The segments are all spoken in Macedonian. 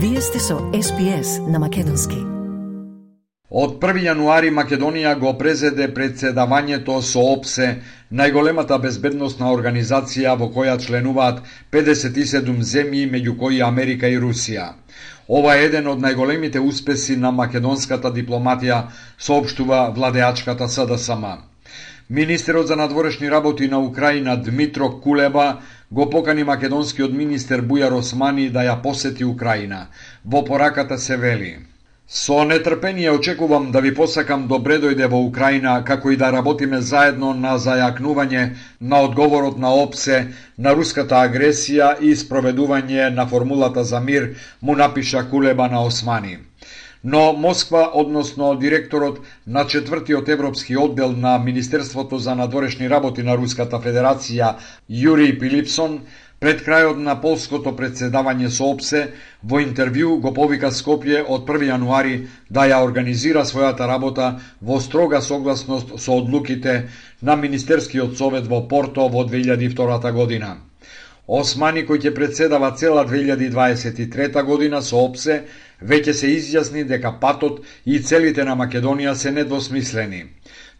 Вие сте со SPS на Македонски. Од 1 јануари Македонија го презеде председавањето со ОПСЕ, најголемата безбедносна организација во која членуваат 57 земји, меѓу кои Америка и Русија. Ова е еден од најголемите успеси на македонската дипломатија, соопштува владеачката СДСМ. Министерот за надворешни работи на Украина Дмитро Кулеба го покани македонскиот министер Бујар Османи да ја посети Украина. Во пораката се вели Со нетрпение очекувам да ви посакам да добре дојде во Украина, како и да работиме заедно на зајакнување на одговорот на ОПСЕ на руската агресија и спроведување на формулата за мир, му напиша Кулеба на Османи. Но Москва, односно директорот на четвртиот европски оддел на Министерството за надворешни работи на Руската Федерација Јури Пилипсон, пред крајот на полското председавање со ОПСЕ, во интервју го повика Скопје од 1 јануари да ја организира својата работа во строга согласност со одлуките на Министерскиот совет во Порто во 2002 година. Османи кој ќе председава цела 2023 година со ОПСЕ, веќе се изјасни дека патот и целите на Македонија се недвосмислени.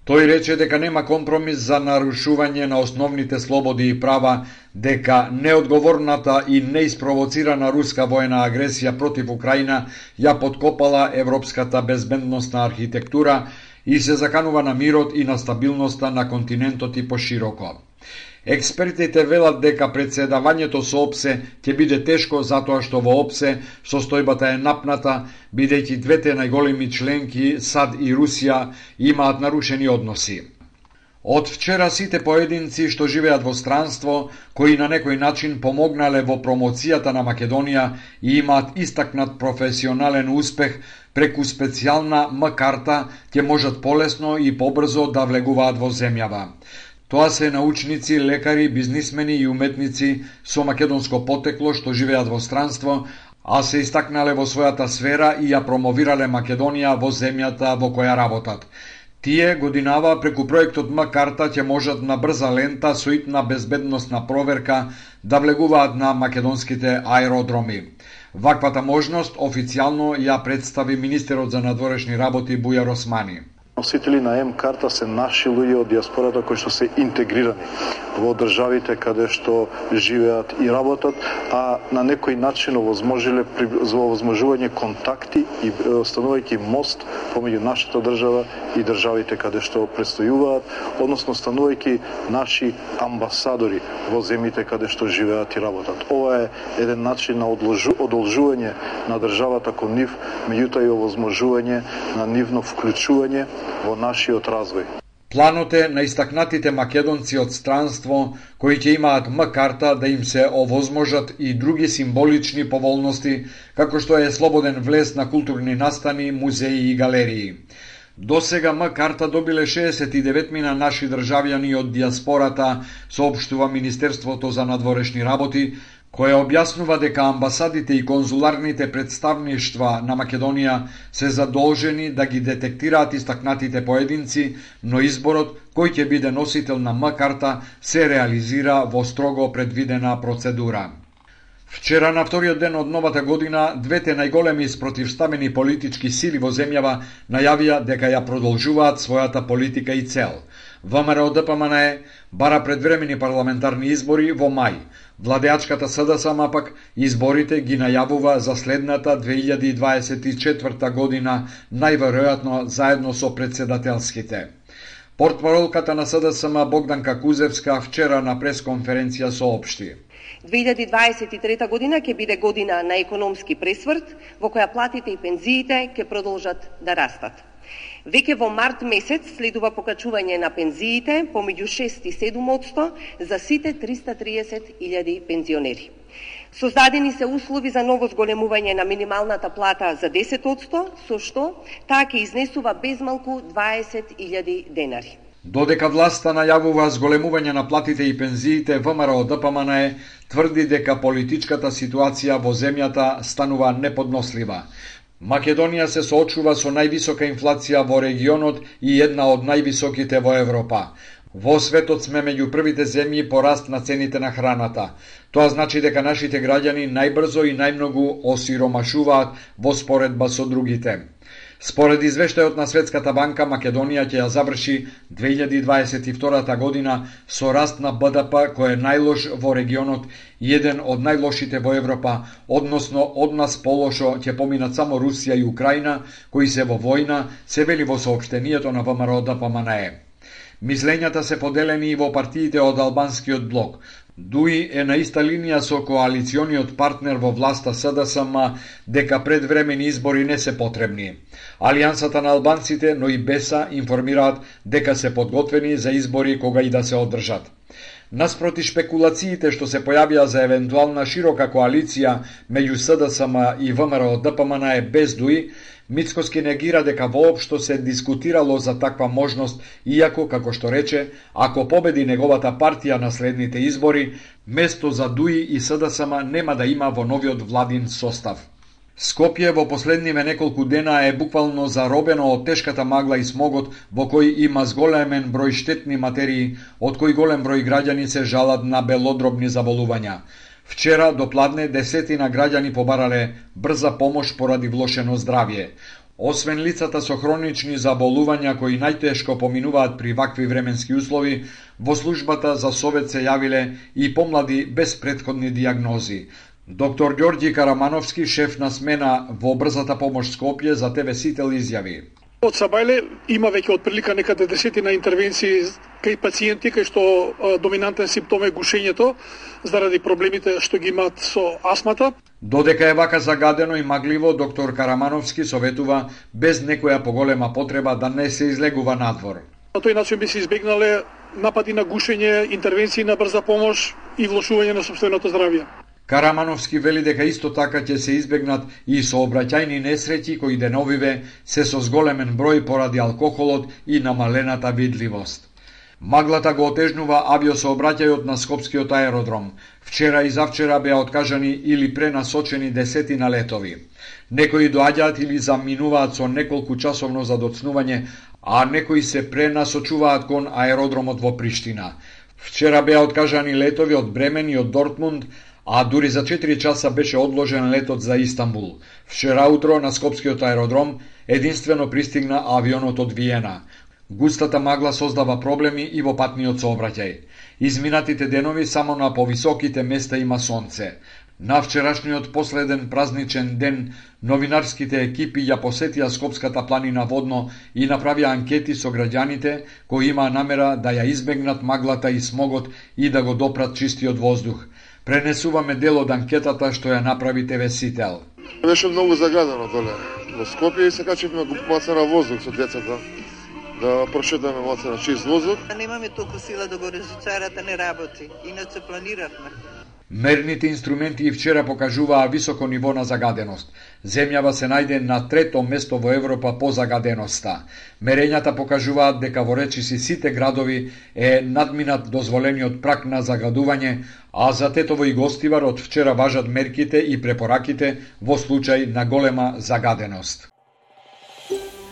Тој рече дека нема компромис за нарушување на основните слободи и права, дека неодговорната и неиспровоцирана руска воена агресија против Украина ја подкопала европската безбедносна архитектура и се заканува на мирот и на стабилноста на континентот и пошироко. Експертите велат дека председавањето со ОПСЕ ќе биде тешко затоа што во ОПСЕ состојбата е напната, бидејќи двете најголеми членки САД и Русија имаат нарушени односи. Од вчера сите поединци што живеат во странство, кои на некој начин помогнале во промоцијата на Македонија и имаат истакнат професионален успех преку специјална М-карта, ќе можат полесно и побрзо да влегуваат во земјава. Тоа се научници, лекари, бизнисмени и уметници со македонско потекло што живеат во странство, а се истакнале во својата сфера и ја промовирале Македонија во земјата во која работат. Тие годинава преку проектот М-карта ќе можат на брза лента со итна безбедносна проверка да влегуваат на македонските аеродроми. Ваквата можност официјално ја представи министерот за надворешни работи Бујар Османи. Носители на М-карта се наши луѓе од диаспората кои што се интегрирани во државите каде што живеат и работат, а на некој начин овозможиле за овозможување контакти и станувајќи мост помеѓу нашата држава и државите каде што престојуваат, односно станувајќи наши амбасадори во земјите каде што живеат и работат. Ова е еден начин на одолжување на државата кон нив, меѓутоа и овозможување на нивно вклучување во нашиот развој. Планот е на истакнатите македонци од странство кои ќе имаат М-карта да им се овозможат и други символични поволности, како што е слободен влез на културни настани, музеи и галерии. До сега М-карта добиле 69 мина наши државјани од диаспората, соопштува Министерството за надворешни работи, која објаснува дека амбасадите и конзуларните представништва на Македонија се задолжени да ги детектираат истакнатите поединци, но изборот кој ќе биде носител на М-карта се реализира во строго предвидена процедура. Вчера на вториот ден од новата година, двете најголеми спротивставени политички сили во земјава најавија дека ја продолжуваат својата политика и цел. ВМРО ДПМН бара предвремени парламентарни избори во мај, Владеачката СДСМ пак изборите ги најавува за следната 2024 година, најверојатно заедно со председателските. Портпаролката на СДСМ Богданка Кузевска вчера на пресконференција соопшти. 2023 година ќе биде година на економски пресврт, во која платите и пензиите ќе продолжат да растат. Веќе во март месец следува покачување на пензиите помеѓу 6 и 7 за сите 330.000 пензионери. Создадени се услови за ново зголемување на минималната плата за 10 со што таа ќе изнесува безмалку 20.000 денари. Додека власта најавува зголемување на платите и пензиите, ВМРО ДПМН тврди дека политичката ситуација во земјата станува неподнослива. Македонија се соочува со највисока инфлација во регионот и една од највисоките во Европа. Во светот сме меѓу првите земји по раст на цените на храната. Тоа значи дека нашите граѓани најбрзо и најмногу осиромашуваат во споредба со другите. Според извештајот на Светската банка, Македонија ќе ја заврши 2022 година со раст на БДП кој е најлош во регионот и еден од најлошите во Европа, односно од нас полошо ќе поминат само Русија и Украина, кои се во војна, се вели во соопштението на ВМРО ДПМНЕ. Мислењата се поделени и во партиите од албанскиот блок. Дуи е на иста линија со коалициониот партнер во власта СДСМ дека предвремени избори не се потребни. Алијансата на албанците, но и БЕСА информираат дека се подготвени за избори кога и да се одржат. Наспроти шпекулациите што се појавија за евентуална широка коалиција меѓу СДСМ и ВМРО ДПМН е без дуи, Мицкоски негира дека воопшто се дискутирало за таква можност, иако, како што рече, ако победи неговата партија на следните избори, место за ДУИ и СДСМ нема да има во новиот владин состав. Скопје во последниве неколку дена е буквално заробено од тешката магла и смогот во кој има зголемен број штетни материи, од кои голем број граѓани се жалат на белодробни заболувања. Вчера до пладне десетина граѓани побарале брза помош поради влошено здравје. Освен лицата со хронични заболувања кои најтешко поминуваат при вакви временски услови, во службата за совет се јавиле и помлади без предходни диагнози. Доктор Ѓорѓи Карамановски, шеф на смена во брзата помош Скопје за ТВ Сител изјави. Од Сабајле има веќе од прилика некаде десетина интервенции кај пациенти кај што доминантен симптом е гушењето заради проблемите што ги имаат со астмата. Додека е вака загадено и магливо, доктор Карамановски советува без некоја поголема потреба да не се излегува надвор. На тој начин би се избегнале напади на гушење, интервенции на брза помош и влошување на собственото здравје. Карамановски вели дека исто така ќе се избегнат и сообраќајни несреќи кои деновиве се со зголемен број поради алкохолот и намалената видливост. Маглата го отежнува авиосообраќајот на Скопскиот аеродром. Вчера и завчера беа откажани или пренасочени десетина летови. Некои доаѓаат или заминуваат со неколку часовно задоцнување, а некои се пренасочуваат кон аеродромот во Приштина. Вчера беа откажани летови од Бремен и од Дортмунд, а дури за 4 часа беше одложен летот за Истанбул. Вчера утро на Скопскиот аеродром единствено пристигна авионот од Виена. Густата магла создава проблеми и во патниот сообраќај. Изминатите денови само на повисоките места има сонце. На вчерашниот последен празничен ден, новинарските екипи ја посетија Скопската планина водно и направија анкети со граѓаните кои има намера да ја избегнат маглата и смогот и да го допрат чистиот воздух. Пренесуваме дел од анкетата што ја направи ТВ Сител. Беше многу загадено доле во Скопје и се качевме маца на воздух со децата да прошетаме маца на чист воздух. Немаме толку сила да го резуцарата не работи, иначе планиравме. Мерните инструменти и вчера покажуваа високо ниво на загаденост. Земјава се најде на трето место во Европа по загаденоста. Мерењата покажуваат дека во речиси сите градови е надминат дозволениот прак на загадување, а за Тетово и Гостивар од вчера важат мерките и препораките во случај на голема загаденост.